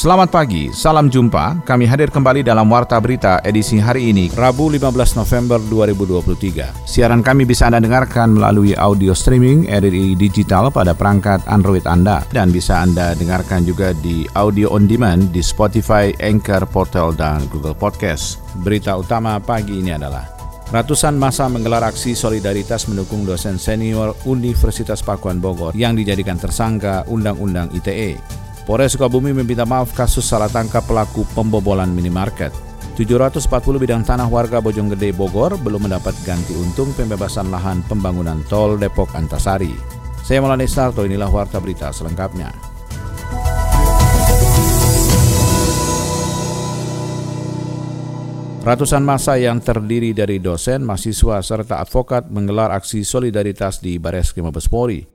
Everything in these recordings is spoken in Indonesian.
Selamat pagi, salam jumpa. Kami hadir kembali dalam Warta Berita edisi hari ini, Rabu 15 November 2023. Siaran kami bisa Anda dengarkan melalui audio streaming RRI Digital pada perangkat Android Anda dan bisa Anda dengarkan juga di audio on demand di Spotify, Anchor, Portal, dan Google Podcast. Berita utama pagi ini adalah Ratusan masa menggelar aksi solidaritas mendukung dosen senior Universitas Pakuan Bogor yang dijadikan tersangka Undang-Undang ITE. Polres Sukabumi meminta maaf kasus salah tangkap pelaku pembobolan minimarket. 740 bidang tanah warga Bojonggede Bogor belum mendapat ganti untung pembebasan lahan pembangunan tol Depok Antasari. Saya Maulana Starto, inilah Warta Berita selengkapnya. Ratusan masa yang terdiri dari dosen, mahasiswa, serta advokat menggelar aksi solidaritas di Bares Mabes Polri.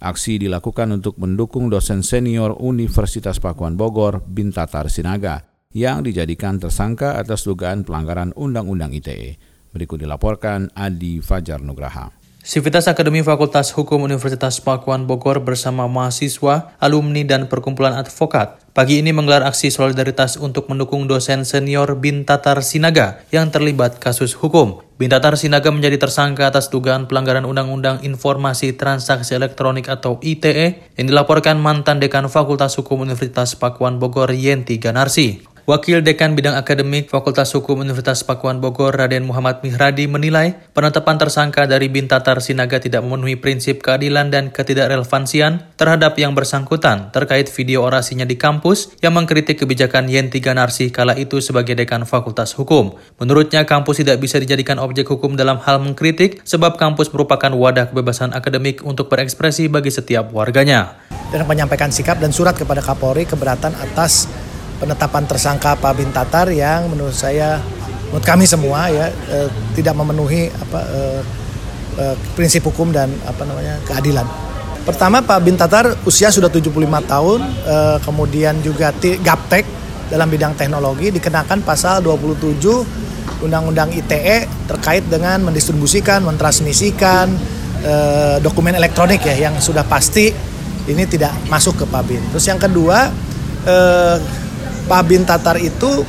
Aksi dilakukan untuk mendukung dosen senior Universitas Pakuan Bogor, Bintatar Sinaga, yang dijadikan tersangka atas dugaan pelanggaran Undang-Undang ITE. Berikut dilaporkan Adi Fajar Nugraha. Sivitas Akademi Fakultas Hukum Universitas Pakuan Bogor bersama mahasiswa, alumni, dan perkumpulan advokat pagi ini menggelar aksi solidaritas untuk mendukung dosen senior Bintatar Sinaga yang terlibat kasus hukum. Bintatar Sinaga menjadi tersangka atas dugaan pelanggaran Undang-Undang Informasi Transaksi Elektronik atau ITE yang dilaporkan mantan dekan Fakultas Hukum Universitas Pakuan Bogor Yenti Ganarsi. Wakil Dekan Bidang Akademik Fakultas Hukum Universitas Pakuan Bogor Raden Muhammad Mihradi menilai penetapan tersangka dari Bintatar Sinaga tidak memenuhi prinsip keadilan dan ketidakrelevansian terhadap yang bersangkutan terkait video orasinya di kampus yang mengkritik kebijakan Yenti Ganarsi kala itu sebagai Dekan Fakultas Hukum. Menurutnya kampus tidak bisa dijadikan objek hukum dalam hal mengkritik sebab kampus merupakan wadah kebebasan akademik untuk berekspresi bagi setiap warganya. Dan menyampaikan sikap dan surat kepada Kapolri keberatan atas penetapan tersangka Pak Bin Tatar yang menurut saya menurut kami semua ya eh, tidak memenuhi apa eh, eh, prinsip hukum dan apa namanya keadilan. Pertama Pak Bin Tatar usia sudah 75 tahun, eh, kemudian juga gaptek dalam bidang teknologi dikenakan pasal 27 Undang-Undang ITE terkait dengan mendistribusikan, mentransmisikan eh, dokumen elektronik ya yang sudah pasti ini tidak masuk ke Pak Bin. Terus yang kedua eh, Pak Bin Tatar itu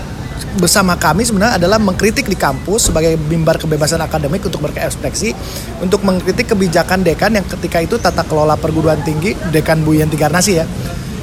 bersama kami sebenarnya adalah mengkritik di kampus sebagai mimbar kebebasan akademik untuk berekspresi untuk mengkritik kebijakan dekan yang ketika itu tata kelola perguruan tinggi dekan Bu Yanti Garnasi ya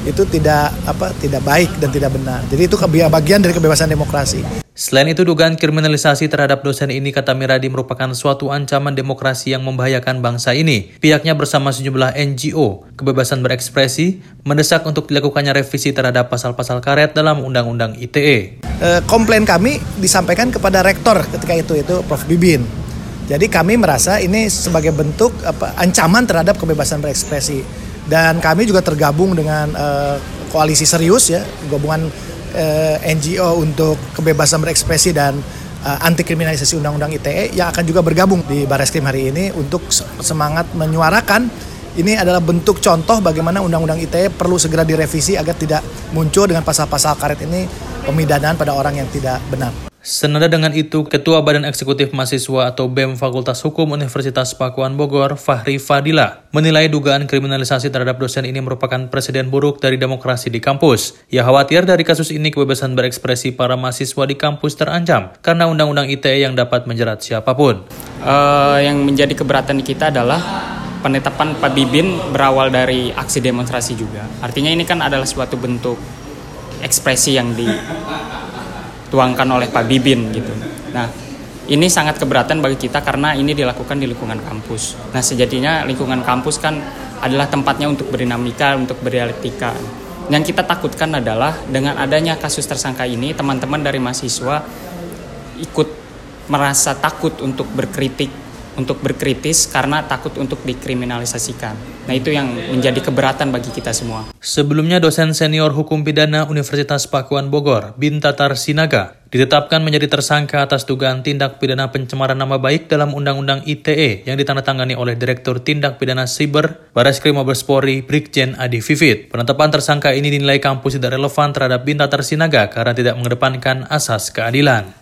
itu tidak apa tidak baik dan tidak benar. Jadi itu bagian dari kebebasan demokrasi. Selain itu, dugaan kriminalisasi terhadap dosen ini kata Miradi merupakan suatu ancaman demokrasi yang membahayakan bangsa ini. Pihaknya bersama sejumlah NGO, kebebasan berekspresi, mendesak untuk dilakukannya revisi terhadap pasal-pasal karet dalam Undang-Undang ITE. E, komplain kami disampaikan kepada rektor ketika itu, itu Prof. Bibin. Jadi kami merasa ini sebagai bentuk apa, ancaman terhadap kebebasan berekspresi. Dan kami juga tergabung dengan e, koalisi serius ya, gabungan uh, eh, NGO untuk kebebasan berekspresi dan uh, eh, anti kriminalisasi undang-undang ITE yang akan juga bergabung di Bareskrim hari ini untuk semangat menyuarakan ini adalah bentuk contoh bagaimana undang-undang ITE perlu segera direvisi agar tidak muncul dengan pasal-pasal karet ini pemidanaan pada orang yang tidak benar. Senada dengan itu, Ketua Badan Eksekutif Mahasiswa atau BEM Fakultas Hukum Universitas Pakuan Bogor, Fahri Fadila, menilai dugaan kriminalisasi terhadap dosen ini merupakan presiden buruk dari demokrasi di kampus. Ia khawatir dari kasus ini kebebasan berekspresi para mahasiswa di kampus terancam karena undang-undang ITE yang dapat menjerat siapa pun. Uh, yang menjadi keberatan kita adalah penetapan Pak Bibin berawal dari aksi demonstrasi juga. Artinya ini kan adalah suatu bentuk ekspresi yang di dituangkan oleh Pak Bibin gitu. Nah, ini sangat keberatan bagi kita karena ini dilakukan di lingkungan kampus. Nah, sejatinya lingkungan kampus kan adalah tempatnya untuk berdinamika, untuk berdialektika. Yang kita takutkan adalah dengan adanya kasus tersangka ini, teman-teman dari mahasiswa ikut merasa takut untuk berkritik untuk berkritis karena takut untuk dikriminalisasikan. Nah itu yang menjadi keberatan bagi kita semua. Sebelumnya dosen senior hukum pidana Universitas Pakuan Bogor, Bintatar Sinaga, ditetapkan menjadi tersangka atas dugaan tindak pidana pencemaran nama baik dalam Undang-Undang ITE yang ditandatangani oleh Direktur Tindak Pidana Siber Bareskrim Mabespori Brigjen Adi Vivit. Penetapan tersangka ini dinilai kampus tidak relevan terhadap Bintatar Sinaga karena tidak mengedepankan asas keadilan.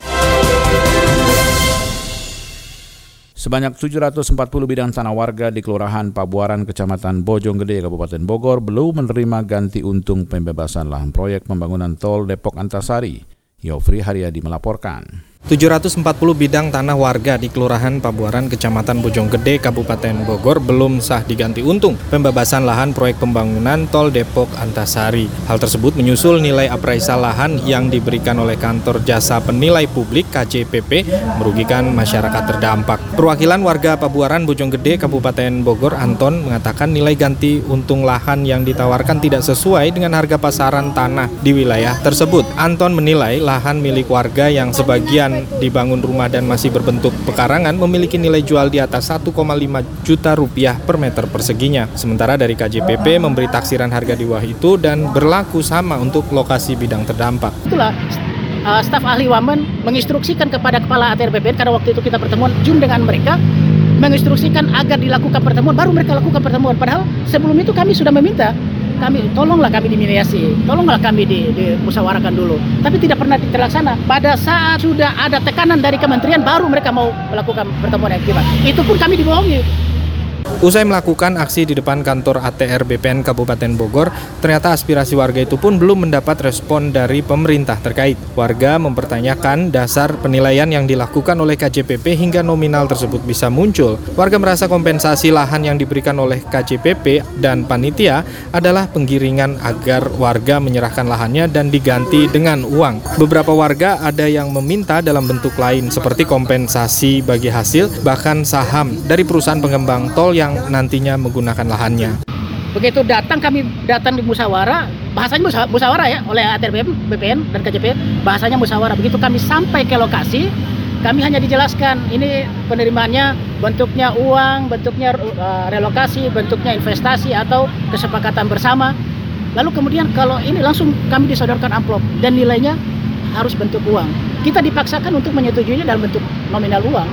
Sebanyak 740 bidang tanah warga di Kelurahan Pabuaran, Kecamatan Bojonggede, Kabupaten Bogor belum menerima ganti untung pembebasan lahan proyek pembangunan tol Depok Antasari. Yofri Haryadi melaporkan. 740 bidang tanah warga di Kelurahan Pabuaran, Kecamatan Bojonggede, Kabupaten Bogor belum sah diganti untung pembebasan lahan proyek pembangunan tol Depok Antasari. Hal tersebut menyusul nilai appraisal lahan yang diberikan oleh kantor jasa penilai publik KJPP merugikan masyarakat terdampak. Perwakilan warga Pabuaran Bojonggede, Kabupaten Bogor, Anton mengatakan nilai ganti untung lahan yang ditawarkan tidak sesuai dengan harga pasaran tanah di wilayah tersebut. Anton menilai lahan milik warga yang sebagian dibangun rumah dan masih berbentuk pekarangan memiliki nilai jual di atas 1,5 juta rupiah per meter perseginya. Sementara dari KJPP memberi taksiran harga di bawah itu dan berlaku sama untuk lokasi bidang terdampak. Itulah uh, staf ahli Wamen menginstruksikan kepada kepala ATR BPN karena waktu itu kita pertemuan Jun dengan mereka menginstruksikan agar dilakukan pertemuan baru mereka lakukan pertemuan padahal sebelum itu kami sudah meminta kami tolonglah kami dimediasi, tolonglah kami di, dimusyawarahkan dulu. Tapi tidak pernah terlaksana. Pada saat sudah ada tekanan dari kementerian, baru mereka mau melakukan pertemuan yang. Itu pun kami dibohongi. Usai melakukan aksi di depan kantor ATR BPN Kabupaten Bogor, ternyata aspirasi warga itu pun belum mendapat respon dari pemerintah terkait. Warga mempertanyakan dasar penilaian yang dilakukan oleh KJPP hingga nominal tersebut bisa muncul. Warga merasa kompensasi lahan yang diberikan oleh KJPP dan panitia adalah penggiringan agar warga menyerahkan lahannya dan diganti dengan uang. Beberapa warga ada yang meminta dalam bentuk lain seperti kompensasi bagi hasil bahkan saham dari perusahaan pengembang tol yang nantinya menggunakan lahannya. Begitu datang kami datang di musyawarah, bahasanya musyawarah ya oleh ATR BPN dan KJP, bahasanya musyawarah. Begitu kami sampai ke lokasi, kami hanya dijelaskan ini penerimaannya bentuknya uang, bentuknya uh, relokasi, bentuknya investasi atau kesepakatan bersama. Lalu kemudian kalau ini langsung kami disodorkan amplop dan nilainya harus bentuk uang. Kita dipaksakan untuk menyetujuinya dalam bentuk nominal uang.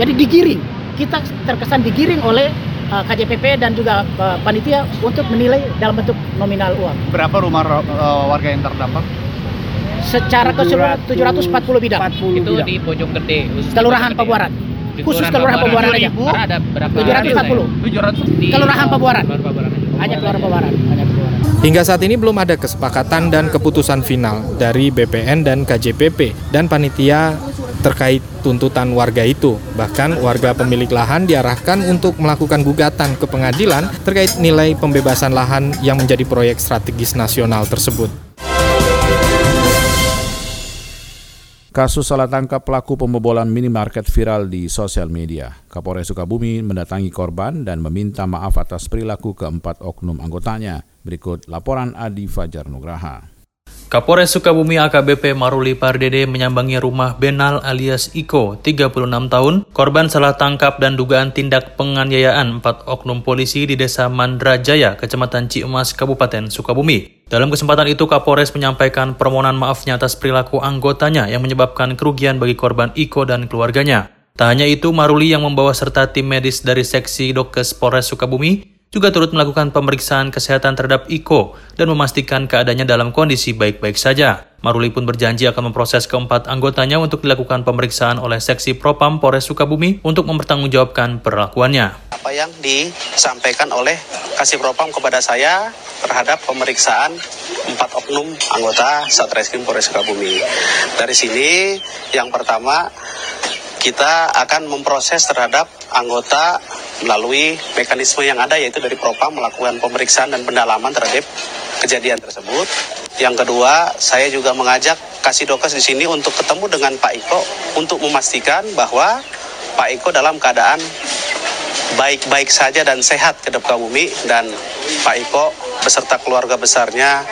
Jadi digiring kita terkesan digiring oleh uh, KJPP dan juga uh, panitia untuk menilai dalam bentuk nominal uang. Berapa rumah uh, warga yang terdampak? Secara keseluruhan 740 bidang. 40 itu bidang. di Bojonggede. Kelurahan Pabuaran. Khusus Kelurahan Pabuaran aja. Ada berapa? 740. 700 Kelurahan Pabuaran. Hanya Kelurahan Pabuaran. Hanya Pabuaran. Hingga saat ini belum ada kesepakatan dan keputusan final dari BPN dan KJPP dan panitia terkait tuntutan warga itu. Bahkan warga pemilik lahan diarahkan untuk melakukan gugatan ke pengadilan terkait nilai pembebasan lahan yang menjadi proyek strategis nasional tersebut. Kasus salah tangkap pelaku pembobolan minimarket viral di sosial media. Kapolres Sukabumi mendatangi korban dan meminta maaf atas perilaku keempat oknum anggotanya. Berikut laporan Adi Fajar Nugraha. Kapolres Sukabumi AKBP Maruli Pardede menyambangi rumah Benal alias Iko, 36 tahun, korban salah tangkap dan dugaan tindak penganiayaan empat oknum polisi di Desa Mandrajaya, Kecamatan Ciemas, Kabupaten Sukabumi. Dalam kesempatan itu, Kapolres menyampaikan permohonan maafnya atas perilaku anggotanya yang menyebabkan kerugian bagi korban Iko dan keluarganya. Tak hanya itu, Maruli yang membawa serta tim medis dari seksi Dokes Polres Sukabumi juga turut melakukan pemeriksaan kesehatan terhadap Iko dan memastikan keadaannya dalam kondisi baik-baik saja. Maruli pun berjanji akan memproses keempat anggotanya untuk dilakukan pemeriksaan oleh Seksi Propam Polres Sukabumi untuk mempertanggungjawabkan perlakuannya. Apa yang disampaikan oleh Kasih Propam kepada saya terhadap pemeriksaan empat oknum anggota Satreskrim Polres Sukabumi. Dari sini yang pertama kita akan memproses terhadap anggota melalui mekanisme yang ada yaitu dari Propam melakukan pemeriksaan dan pendalaman terhadap kejadian tersebut. Yang kedua, saya juga mengajak kasih dokes di sini untuk ketemu dengan Pak Iko untuk memastikan bahwa Pak Iko dalam keadaan baik-baik saja dan sehat ke depan bumi dan Pak Iko beserta keluarga besarnya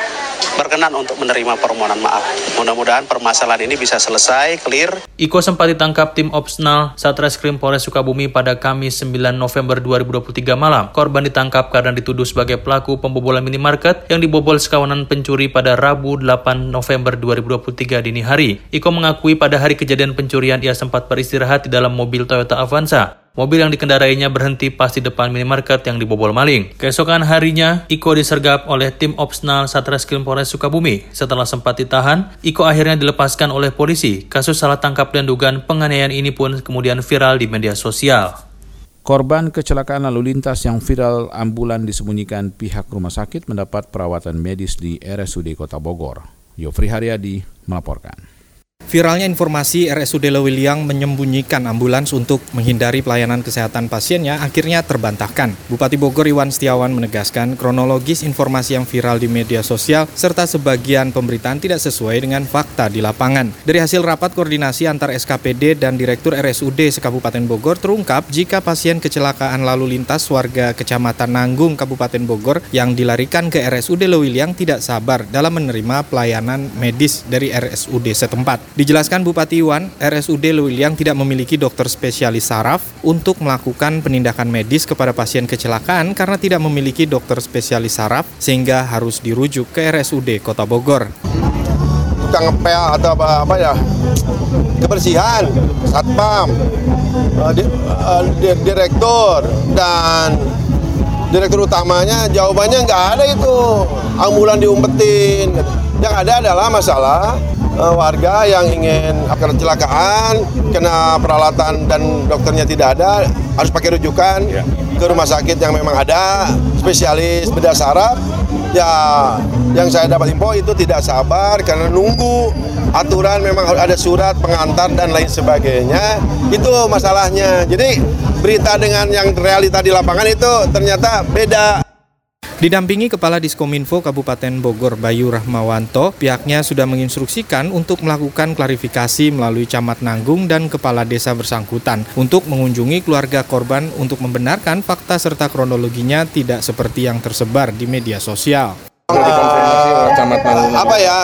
berkenan untuk menerima permohonan maaf. Mudah-mudahan permasalahan ini bisa selesai, clear. Iko sempat ditangkap tim Opsnal Satreskrim Polres Sukabumi pada Kamis 9 November 2023 malam. Korban ditangkap karena dituduh sebagai pelaku pembobolan minimarket yang dibobol sekawanan pencuri pada Rabu 8 November 2023 dini hari. Iko mengakui pada hari kejadian pencurian ia sempat beristirahat di dalam mobil Toyota Avanza. Mobil yang dikendarainya berhenti pas di depan minimarket yang dibobol maling. Keesokan harinya, Iko disergap oleh tim Opsnal Satreskrim Polres Sukabumi. Setelah sempat ditahan, Iko akhirnya dilepaskan oleh polisi. Kasus salah tangkap dan dugaan penganiayaan ini pun kemudian viral di media sosial. Korban kecelakaan lalu lintas yang viral ambulan disembunyikan pihak rumah sakit mendapat perawatan medis di RSUD Kota Bogor. Yofri Haryadi melaporkan. Viralnya informasi RSUD Lewiliang menyembunyikan ambulans untuk menghindari pelayanan kesehatan pasiennya akhirnya terbantahkan. Bupati Bogor Iwan Setiawan menegaskan kronologis informasi yang viral di media sosial serta sebagian pemberitaan tidak sesuai dengan fakta di lapangan. Dari hasil rapat koordinasi antar SKPD dan Direktur RSUD Sekabupaten Bogor terungkap jika pasien kecelakaan lalu lintas warga Kecamatan Nanggung Kabupaten Bogor yang dilarikan ke RSUD Lewiliang tidak sabar dalam menerima pelayanan medis dari RSUD setempat. Dijelaskan Bupati Iwan, RSUD Lewiliang tidak memiliki dokter spesialis saraf untuk melakukan penindakan medis kepada pasien kecelakaan karena tidak memiliki dokter spesialis saraf sehingga harus dirujuk ke RSUD Kota Bogor. Tukang ngepel atau apa, apa ya kebersihan, satpam, uh, di, uh, di, direktur dan direktur utamanya jawabannya nggak ada itu ambulan diumpetin. Yang ada adalah masalah uh, warga yang ingin akan kecelakaan, kena peralatan dan dokternya tidak ada, harus pakai rujukan ya. ke rumah sakit yang memang ada, spesialis bedah saraf. Ya, yang saya dapat info itu tidak sabar karena nunggu aturan memang harus ada surat pengantar dan lain sebagainya. Itu masalahnya. Jadi berita dengan yang realita di lapangan itu ternyata beda. Didampingi Kepala Diskominfo Kabupaten Bogor Bayu Rahmawanto, pihaknya sudah menginstruksikan untuk melakukan klarifikasi melalui camat Nanggung dan Kepala Desa bersangkutan untuk mengunjungi keluarga korban untuk membenarkan fakta serta kronologinya tidak seperti yang tersebar di media sosial. Uh, apa ya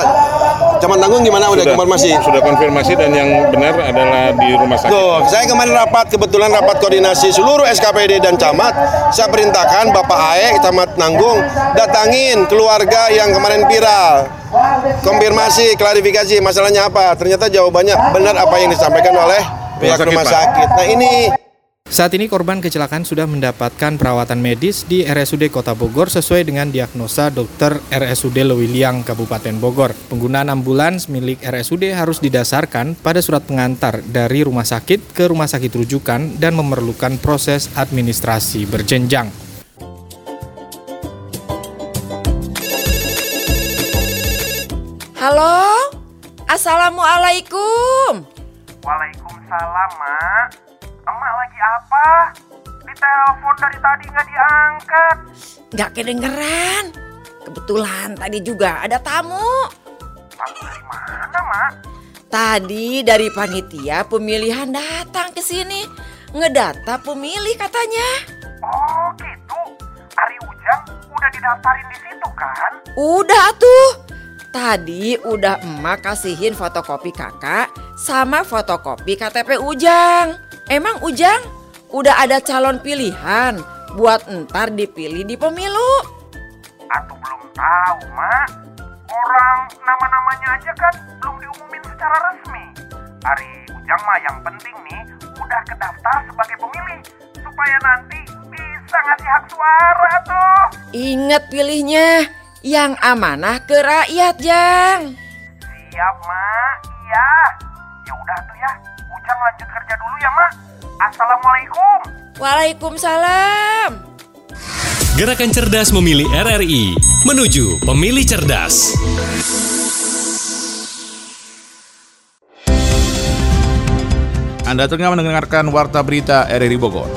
Camat Tanggung gimana udah, udah konfirmasi? Sudah konfirmasi dan yang benar adalah di rumah sakit. Tuh, saya kemarin rapat kebetulan rapat koordinasi seluruh SKPD dan camat. Saya perintahkan Bapak Ae Camat Nanggung datangin keluarga yang kemarin viral. Konfirmasi, klarifikasi masalahnya apa? Ternyata jawabannya benar apa yang disampaikan oleh pihak rumah sakit. Nah, ini saat ini korban kecelakaan sudah mendapatkan perawatan medis di RSUD Kota Bogor sesuai dengan diagnosa dokter RSUD Lewiliang Kabupaten Bogor. Penggunaan ambulans milik RSUD harus didasarkan pada surat pengantar dari rumah sakit ke rumah sakit rujukan dan memerlukan proses administrasi berjenjang. Halo, Assalamualaikum. Waalaikumsalam, Mak. Emak lagi apa? Ditelepon dari tadi nggak diangkat. Nggak kedengeran. Kebetulan tadi juga ada tamu. Tamu dari mana, Mak? Tadi dari panitia pemilihan datang ke sini. Ngedata pemilih katanya. Oh gitu. Ari Ujang udah didaftarin di situ kan? Udah tuh. Tadi udah emak kasihin fotokopi kakak sama fotokopi KTP Ujang. Emang Ujang udah ada calon pilihan buat ntar dipilih di pemilu? Aku belum tahu, Mak. Orang nama-namanya aja kan belum diumumin secara resmi. Ari Ujang mah yang penting nih udah kedaftar sebagai pemilih supaya nanti bisa ngasih hak suara tuh. Ingat pilihnya yang amanah ke rakyat, Jang. Siap, Mak. Iya. Ya udah tuh ya. Ujang lanjut kerja dulu ya, Mak. Assalamualaikum. Waalaikumsalam. Gerakan Cerdas Memilih RRI menuju pemilih cerdas. Anda tengah mendengarkan Warta Berita RRI Bogor.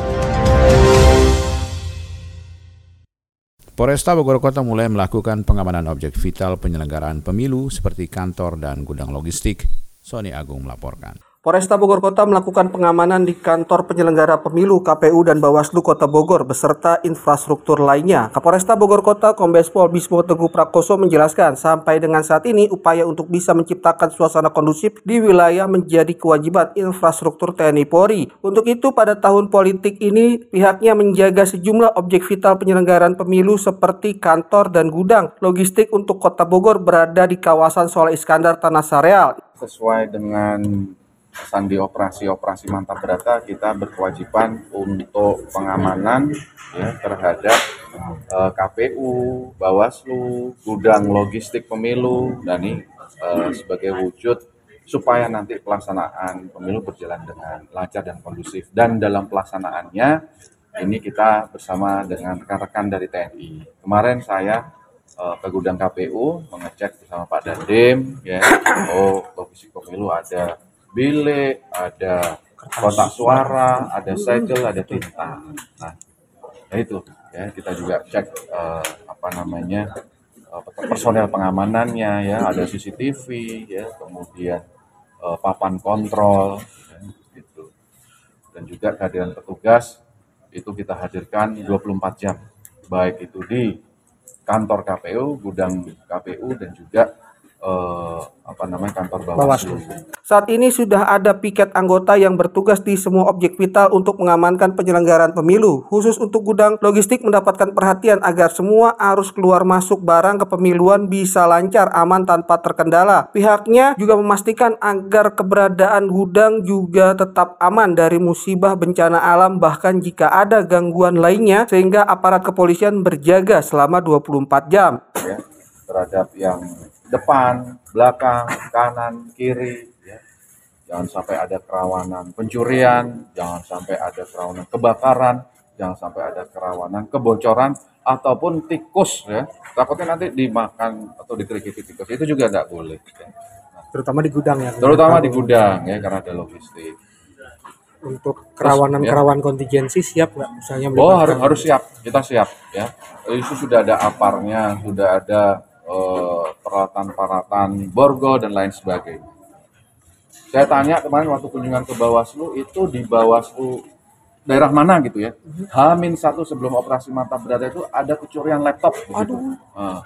Polresta Bogor Kota mulai melakukan pengamanan objek vital penyelenggaraan pemilu seperti kantor dan gudang logistik. Sony Agung melaporkan. Polresta Bogor Kota melakukan pengamanan di kantor penyelenggara pemilu KPU dan Bawaslu Kota Bogor beserta infrastruktur lainnya. Kapolresta Bogor Kota Kombes Pol Bismo Teguh Prakoso menjelaskan sampai dengan saat ini upaya untuk bisa menciptakan suasana kondusif di wilayah menjadi kewajiban infrastruktur TNI Polri. Untuk itu pada tahun politik ini pihaknya menjaga sejumlah objek vital penyelenggaraan pemilu seperti kantor dan gudang logistik untuk Kota Bogor berada di kawasan Soleh Iskandar Tanah Sareal. Sesuai dengan sandi operasi-operasi mantap berata kita berkewajiban untuk pengamanan ya terhadap uh, eh, KPU, Bawaslu, gudang logistik pemilu dan ini uh, sebagai wujud supaya nanti pelaksanaan pemilu berjalan dengan lancar dan kondusif dan dalam pelaksanaannya ini kita bersama dengan rekan-rekan dari TNI. Kemarin saya uh, ke gudang KPU mengecek bersama Pak Dandim ya oh logistik pemilu ada bilik, ada kotak suara, ada segel, ada tinta. Nah, nah itu ya kita juga cek uh, apa namanya uh, personel pengamanannya ya, ada CCTV ya, kemudian uh, papan kontrol ya, gitu. Dan juga kehadiran petugas itu kita hadirkan 24 jam baik itu di kantor KPU, gudang KPU dan juga uh, apa namanya kantor Bawaslu. Saat ini sudah ada piket anggota yang bertugas di semua objek vital untuk mengamankan penyelenggaraan pemilu. Khusus untuk gudang logistik mendapatkan perhatian agar semua arus keluar masuk barang kepemiluan bisa lancar, aman tanpa terkendala. Pihaknya juga memastikan agar keberadaan gudang juga tetap aman dari musibah bencana alam bahkan jika ada gangguan lainnya sehingga aparat kepolisian berjaga selama 24 jam. Ya, terhadap yang depan, belakang, kanan, kiri, ya. Jangan sampai ada kerawanan pencurian, jangan sampai ada kerawanan kebakaran, jangan sampai ada kerawanan kebocoran ataupun tikus ya. Takutnya nanti dimakan atau dikerikiti tikus itu juga tidak boleh. Ya. Nah, terutama di gudang ya. Terutama di gudang ya karena ada logistik. Untuk kerawanan-kerawan ya. kontingensi siap nggak misalnya? Oh harus harus siap, kita siap ya. Itu sudah ada aparnya, sudah ada Eh, peralatan-peralatan borgo dan lain sebagainya. Saya tanya kemarin waktu kunjungan ke Bawaslu itu di Bawaslu daerah mana gitu ya. Hamin satu sebelum operasi mantap berada itu ada kecurian laptop begitu. Aduh.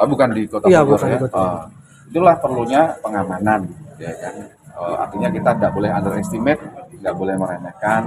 Uh, bukan di kota iya, Bogor ya. Uh, itulah perlunya pengamanan ya kan. Uh, artinya kita tidak boleh underestimate, tidak boleh meremehkan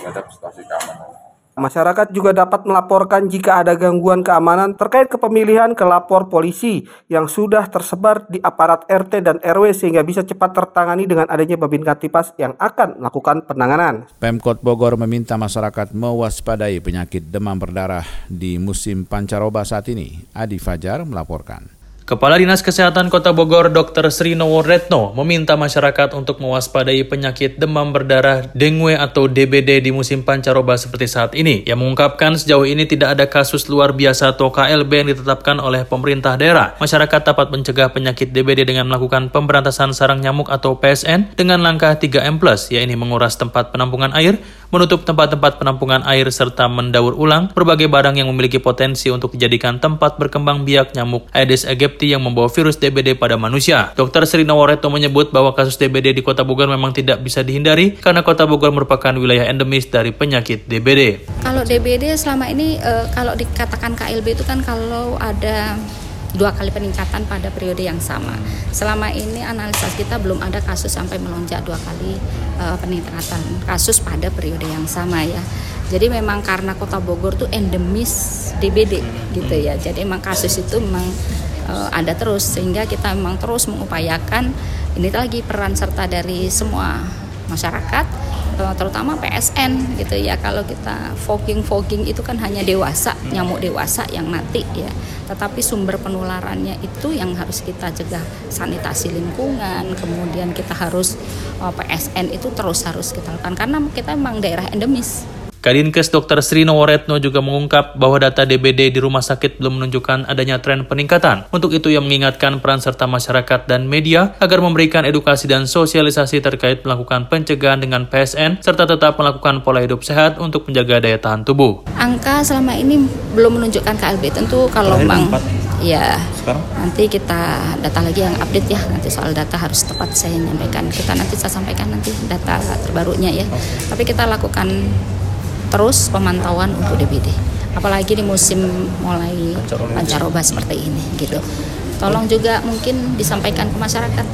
terhadap situasi keamanan. Masyarakat juga dapat melaporkan jika ada gangguan keamanan terkait kepemilihan ke lapor polisi yang sudah tersebar di aparat RT dan RW sehingga bisa cepat tertangani dengan adanya Babin Katipas yang akan melakukan penanganan. Pemkot Bogor meminta masyarakat mewaspadai penyakit demam berdarah di musim pancaroba saat ini. Adi Fajar melaporkan. Kepala Dinas Kesehatan Kota Bogor Dr. Sri Retno meminta masyarakat untuk mewaspadai penyakit demam berdarah dengue atau DBD di musim pancaroba seperti saat ini. Yang mengungkapkan sejauh ini tidak ada kasus luar biasa atau KLB yang ditetapkan oleh pemerintah daerah. Masyarakat dapat mencegah penyakit DBD dengan melakukan pemberantasan sarang nyamuk atau PSN dengan langkah 3M+, yaitu menguras tempat penampungan air, menutup tempat-tempat penampungan air serta mendaur ulang berbagai barang yang memiliki potensi untuk dijadikan tempat berkembang biak nyamuk Aedes aegypti yang membawa virus DBD pada manusia. Dr. Sri Nawareto menyebut bahwa kasus DBD di Kota Bogor memang tidak bisa dihindari karena Kota Bogor merupakan wilayah endemis dari penyakit DBD. Kalau DBD selama ini e, kalau dikatakan KLB itu kan kalau ada dua kali peningkatan pada periode yang sama. Selama ini analisa kita belum ada kasus sampai melonjak dua kali uh, peningkatan kasus pada periode yang sama ya. Jadi memang karena Kota Bogor tuh endemis DBD gitu ya. Jadi memang kasus itu memang uh, ada terus sehingga kita memang terus mengupayakan ini lagi peran serta dari semua masyarakat terutama PSN gitu ya. Kalau kita fogging fogging itu kan hanya dewasa nyamuk dewasa yang mati ya. Tetapi sumber penularannya itu yang harus kita cegah. Sanitasi lingkungan kemudian kita harus eh, PSN itu terus harus kita lakukan. Karena kita memang daerah endemis Kadinkes Dr. Sri Noworetno juga mengungkap bahwa data DBD di rumah sakit belum menunjukkan adanya tren peningkatan. Untuk itu ia mengingatkan peran serta masyarakat dan media agar memberikan edukasi dan sosialisasi terkait melakukan pencegahan dengan PSN serta tetap melakukan pola hidup sehat untuk menjaga daya tahan tubuh. Angka selama ini belum menunjukkan KLB tentu kalau memang Ya, nanti kita data lagi yang update ya. Nanti soal data harus tepat saya menyampaikan. Kita nanti saya sampaikan nanti data terbarunya ya. Tapi kita lakukan terus pemantauan untuk DBD. Apalagi di musim mulai pancaroba seperti ini gitu. Tolong juga mungkin disampaikan ke masyarakat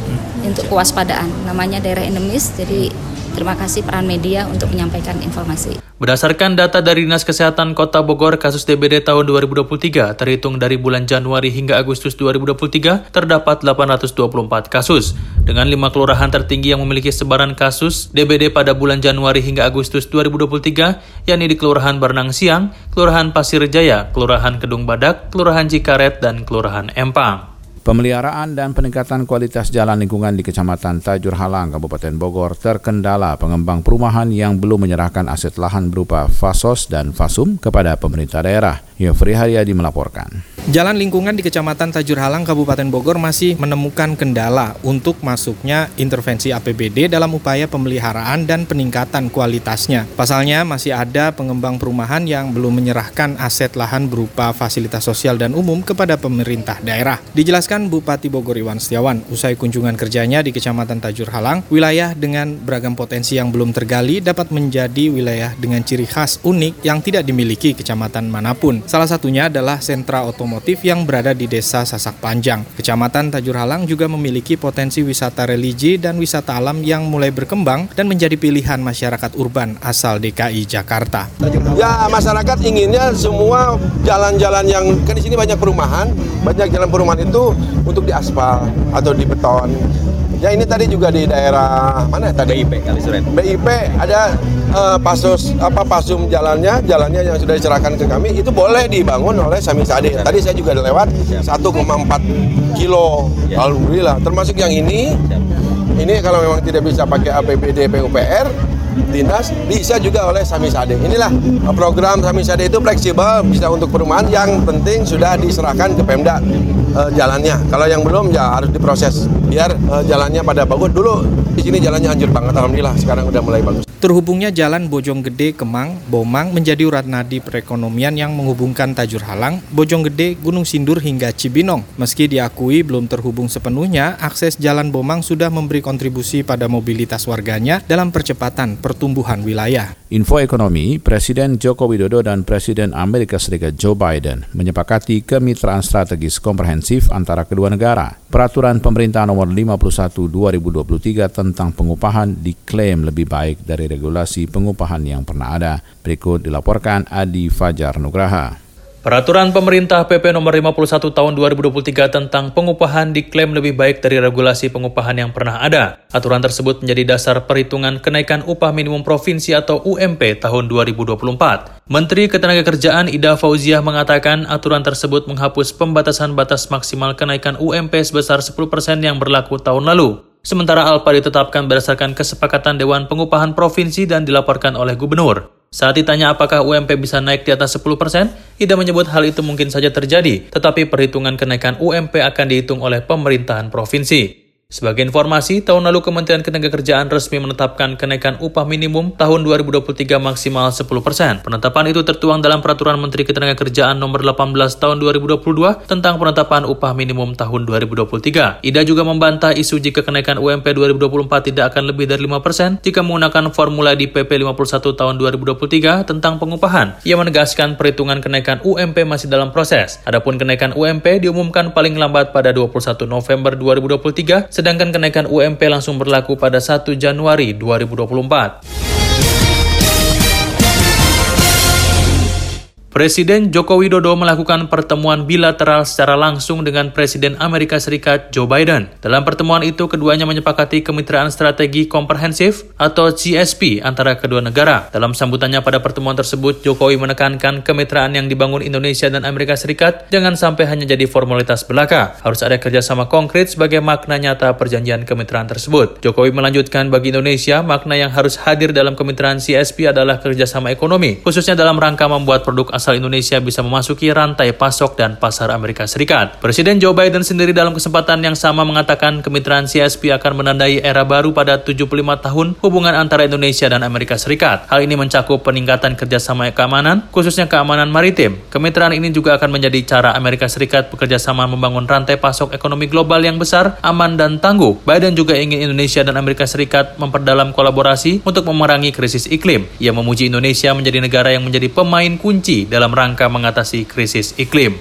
untuk kewaspadaan. Namanya daerah endemis, jadi terima kasih peran media untuk menyampaikan informasi. Berdasarkan data dari Dinas Kesehatan Kota Bogor, kasus DBD tahun 2023 terhitung dari bulan Januari hingga Agustus 2023 terdapat 824 kasus. Dengan lima kelurahan tertinggi yang memiliki sebaran kasus DBD pada bulan Januari hingga Agustus 2023, yakni di Kelurahan Bernang Siang, Kelurahan Pasir Jaya, Kelurahan Kedung Badak, Kelurahan Cikaret, dan Kelurahan Empang. Pemeliharaan dan peningkatan kualitas jalan lingkungan di Kecamatan Tajur Halang, Kabupaten Bogor terkendala pengembang perumahan yang belum menyerahkan aset lahan berupa fasos dan fasum kepada pemerintah daerah. Yofri Haryadi melaporkan. Jalan lingkungan di Kecamatan Tajur Halang, Kabupaten Bogor masih menemukan kendala untuk masuknya intervensi APBD dalam upaya pemeliharaan dan peningkatan kualitasnya. Pasalnya masih ada pengembang perumahan yang belum menyerahkan aset lahan berupa fasilitas sosial dan umum kepada pemerintah daerah. Dijelaskan Bupati Bogor Iwan Setiawan usai kunjungan kerjanya di Kecamatan Tajur Halang, wilayah dengan beragam potensi yang belum tergali dapat menjadi wilayah dengan ciri khas unik yang tidak dimiliki kecamatan mana pun. Salah satunya adalah sentra otomotif yang berada di desa Sasak Panjang. Kecamatan Tajur Halang juga memiliki potensi wisata religi dan wisata alam yang mulai berkembang dan menjadi pilihan masyarakat urban asal DKI Jakarta. Ya masyarakat inginnya semua jalan-jalan yang kan di sini banyak perumahan, banyak jalan perumahan itu untuk diaspal atau di beton. Ya ini tadi juga di daerah mana tadi? BIP kali Suren. BIP ada uh, pasus apa pasum jalannya, jalannya yang sudah diserahkan ke kami itu boleh dibangun oleh Sami Sade. Tadi saya juga lewat 1,4 kilo. Alhamdulillah. Termasuk yang ini. Ini kalau memang tidak bisa pakai APBD PUPR, dinas bisa juga oleh Sami Sade. Inilah program Sami Sade itu fleksibel bisa untuk perumahan yang penting sudah diserahkan ke Pemda uh, jalannya. Kalau yang belum ya harus diproses biar uh, jalannya pada bagus. Dulu di sini jalannya hancur banget alhamdulillah sekarang udah mulai bagus. Terhubungnya Jalan Bojonggede Kemang, Bomang menjadi urat nadi perekonomian yang menghubungkan Tajur Halang, Bojonggede, Gunung Sindur hingga Cibinong. Meski diakui belum terhubung sepenuhnya, akses Jalan Bomang sudah memberi kontribusi pada mobilitas warganya dalam percepatan pertumbuhan wilayah. Info ekonomi, Presiden Joko Widodo dan Presiden Amerika Serikat Joe Biden menyepakati kemitraan strategis komprehensif antara kedua negara. Peraturan pemerintah nomor 51 2023 tentang pengupahan diklaim lebih baik dari regulasi pengupahan yang pernah ada. Berikut dilaporkan Adi Fajar Nugraha. Peraturan pemerintah PP nomor 51 tahun 2023 tentang pengupahan diklaim lebih baik dari regulasi pengupahan yang pernah ada. Aturan tersebut menjadi dasar perhitungan kenaikan upah minimum provinsi atau UMP tahun 2024. Menteri Ketenagakerjaan Ida Fauziah mengatakan aturan tersebut menghapus pembatasan batas maksimal kenaikan UMP sebesar 10% yang berlaku tahun lalu. Sementara ALPA ditetapkan berdasarkan kesepakatan Dewan Pengupahan Provinsi dan dilaporkan oleh Gubernur. Saat ditanya apakah UMP bisa naik di atas 10%, Ida menyebut hal itu mungkin saja terjadi, tetapi perhitungan kenaikan UMP akan dihitung oleh pemerintahan provinsi. Sebagai informasi, tahun lalu Kementerian Ketenagakerjaan resmi menetapkan kenaikan upah minimum tahun 2023 maksimal 10%. Penetapan itu tertuang dalam Peraturan Menteri Ketenagakerjaan nomor 18 tahun 2022 tentang penetapan upah minimum tahun 2023. Ida juga membantah isu jika kenaikan UMP 2024 tidak akan lebih dari 5% jika menggunakan formula di PP 51 tahun 2023 tentang pengupahan. Ia menegaskan perhitungan kenaikan UMP masih dalam proses. Adapun kenaikan UMP diumumkan paling lambat pada 21 November 2023 sedangkan kenaikan UMP langsung berlaku pada 1 Januari 2024. Presiden Joko Widodo melakukan pertemuan bilateral secara langsung dengan Presiden Amerika Serikat Joe Biden. Dalam pertemuan itu, keduanya menyepakati kemitraan strategi komprehensif atau GSP antara kedua negara. Dalam sambutannya pada pertemuan tersebut, Jokowi menekankan kemitraan yang dibangun Indonesia dan Amerika Serikat jangan sampai hanya jadi formalitas belaka. Harus ada kerjasama konkret sebagai makna nyata perjanjian kemitraan tersebut. Jokowi melanjutkan bagi Indonesia, makna yang harus hadir dalam kemitraan CSP adalah kerjasama ekonomi, khususnya dalam rangka membuat produk asal Indonesia bisa memasuki rantai pasok dan pasar Amerika Serikat. Presiden Joe Biden sendiri dalam kesempatan yang sama mengatakan kemitraan CSP akan menandai era baru pada 75 tahun hubungan antara Indonesia dan Amerika Serikat. Hal ini mencakup peningkatan kerjasama keamanan, khususnya keamanan maritim. Kemitraan ini juga akan menjadi cara Amerika Serikat bekerja sama membangun rantai pasok ekonomi global yang besar, aman, dan tangguh. Biden juga ingin Indonesia dan Amerika Serikat memperdalam kolaborasi untuk memerangi krisis iklim. Ia memuji Indonesia menjadi negara yang menjadi pemain kunci dalam rangka mengatasi krisis iklim.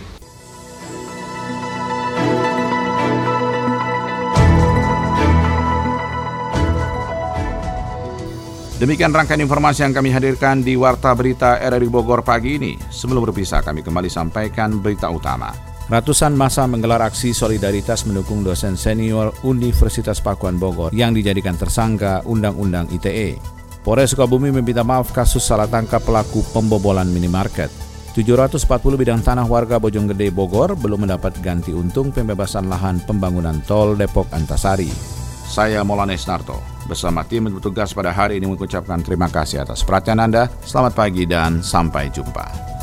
Demikian rangkaian informasi yang kami hadirkan di Warta Berita RRI Bogor pagi ini. Sebelum berpisah, kami kembali sampaikan berita utama. Ratusan masa menggelar aksi solidaritas mendukung dosen senior Universitas Pakuan Bogor yang dijadikan tersangka Undang-Undang ITE. Polres Sukabumi meminta maaf kasus salah tangkap pelaku pembobolan minimarket. 740 bidang tanah warga Bojonggede Bogor belum mendapat ganti untung pembebasan lahan pembangunan tol Depok Antasari. Saya Molanes Narto bersama tim bertugas pada hari ini mengucapkan terima kasih atas perhatian Anda. Selamat pagi dan sampai jumpa.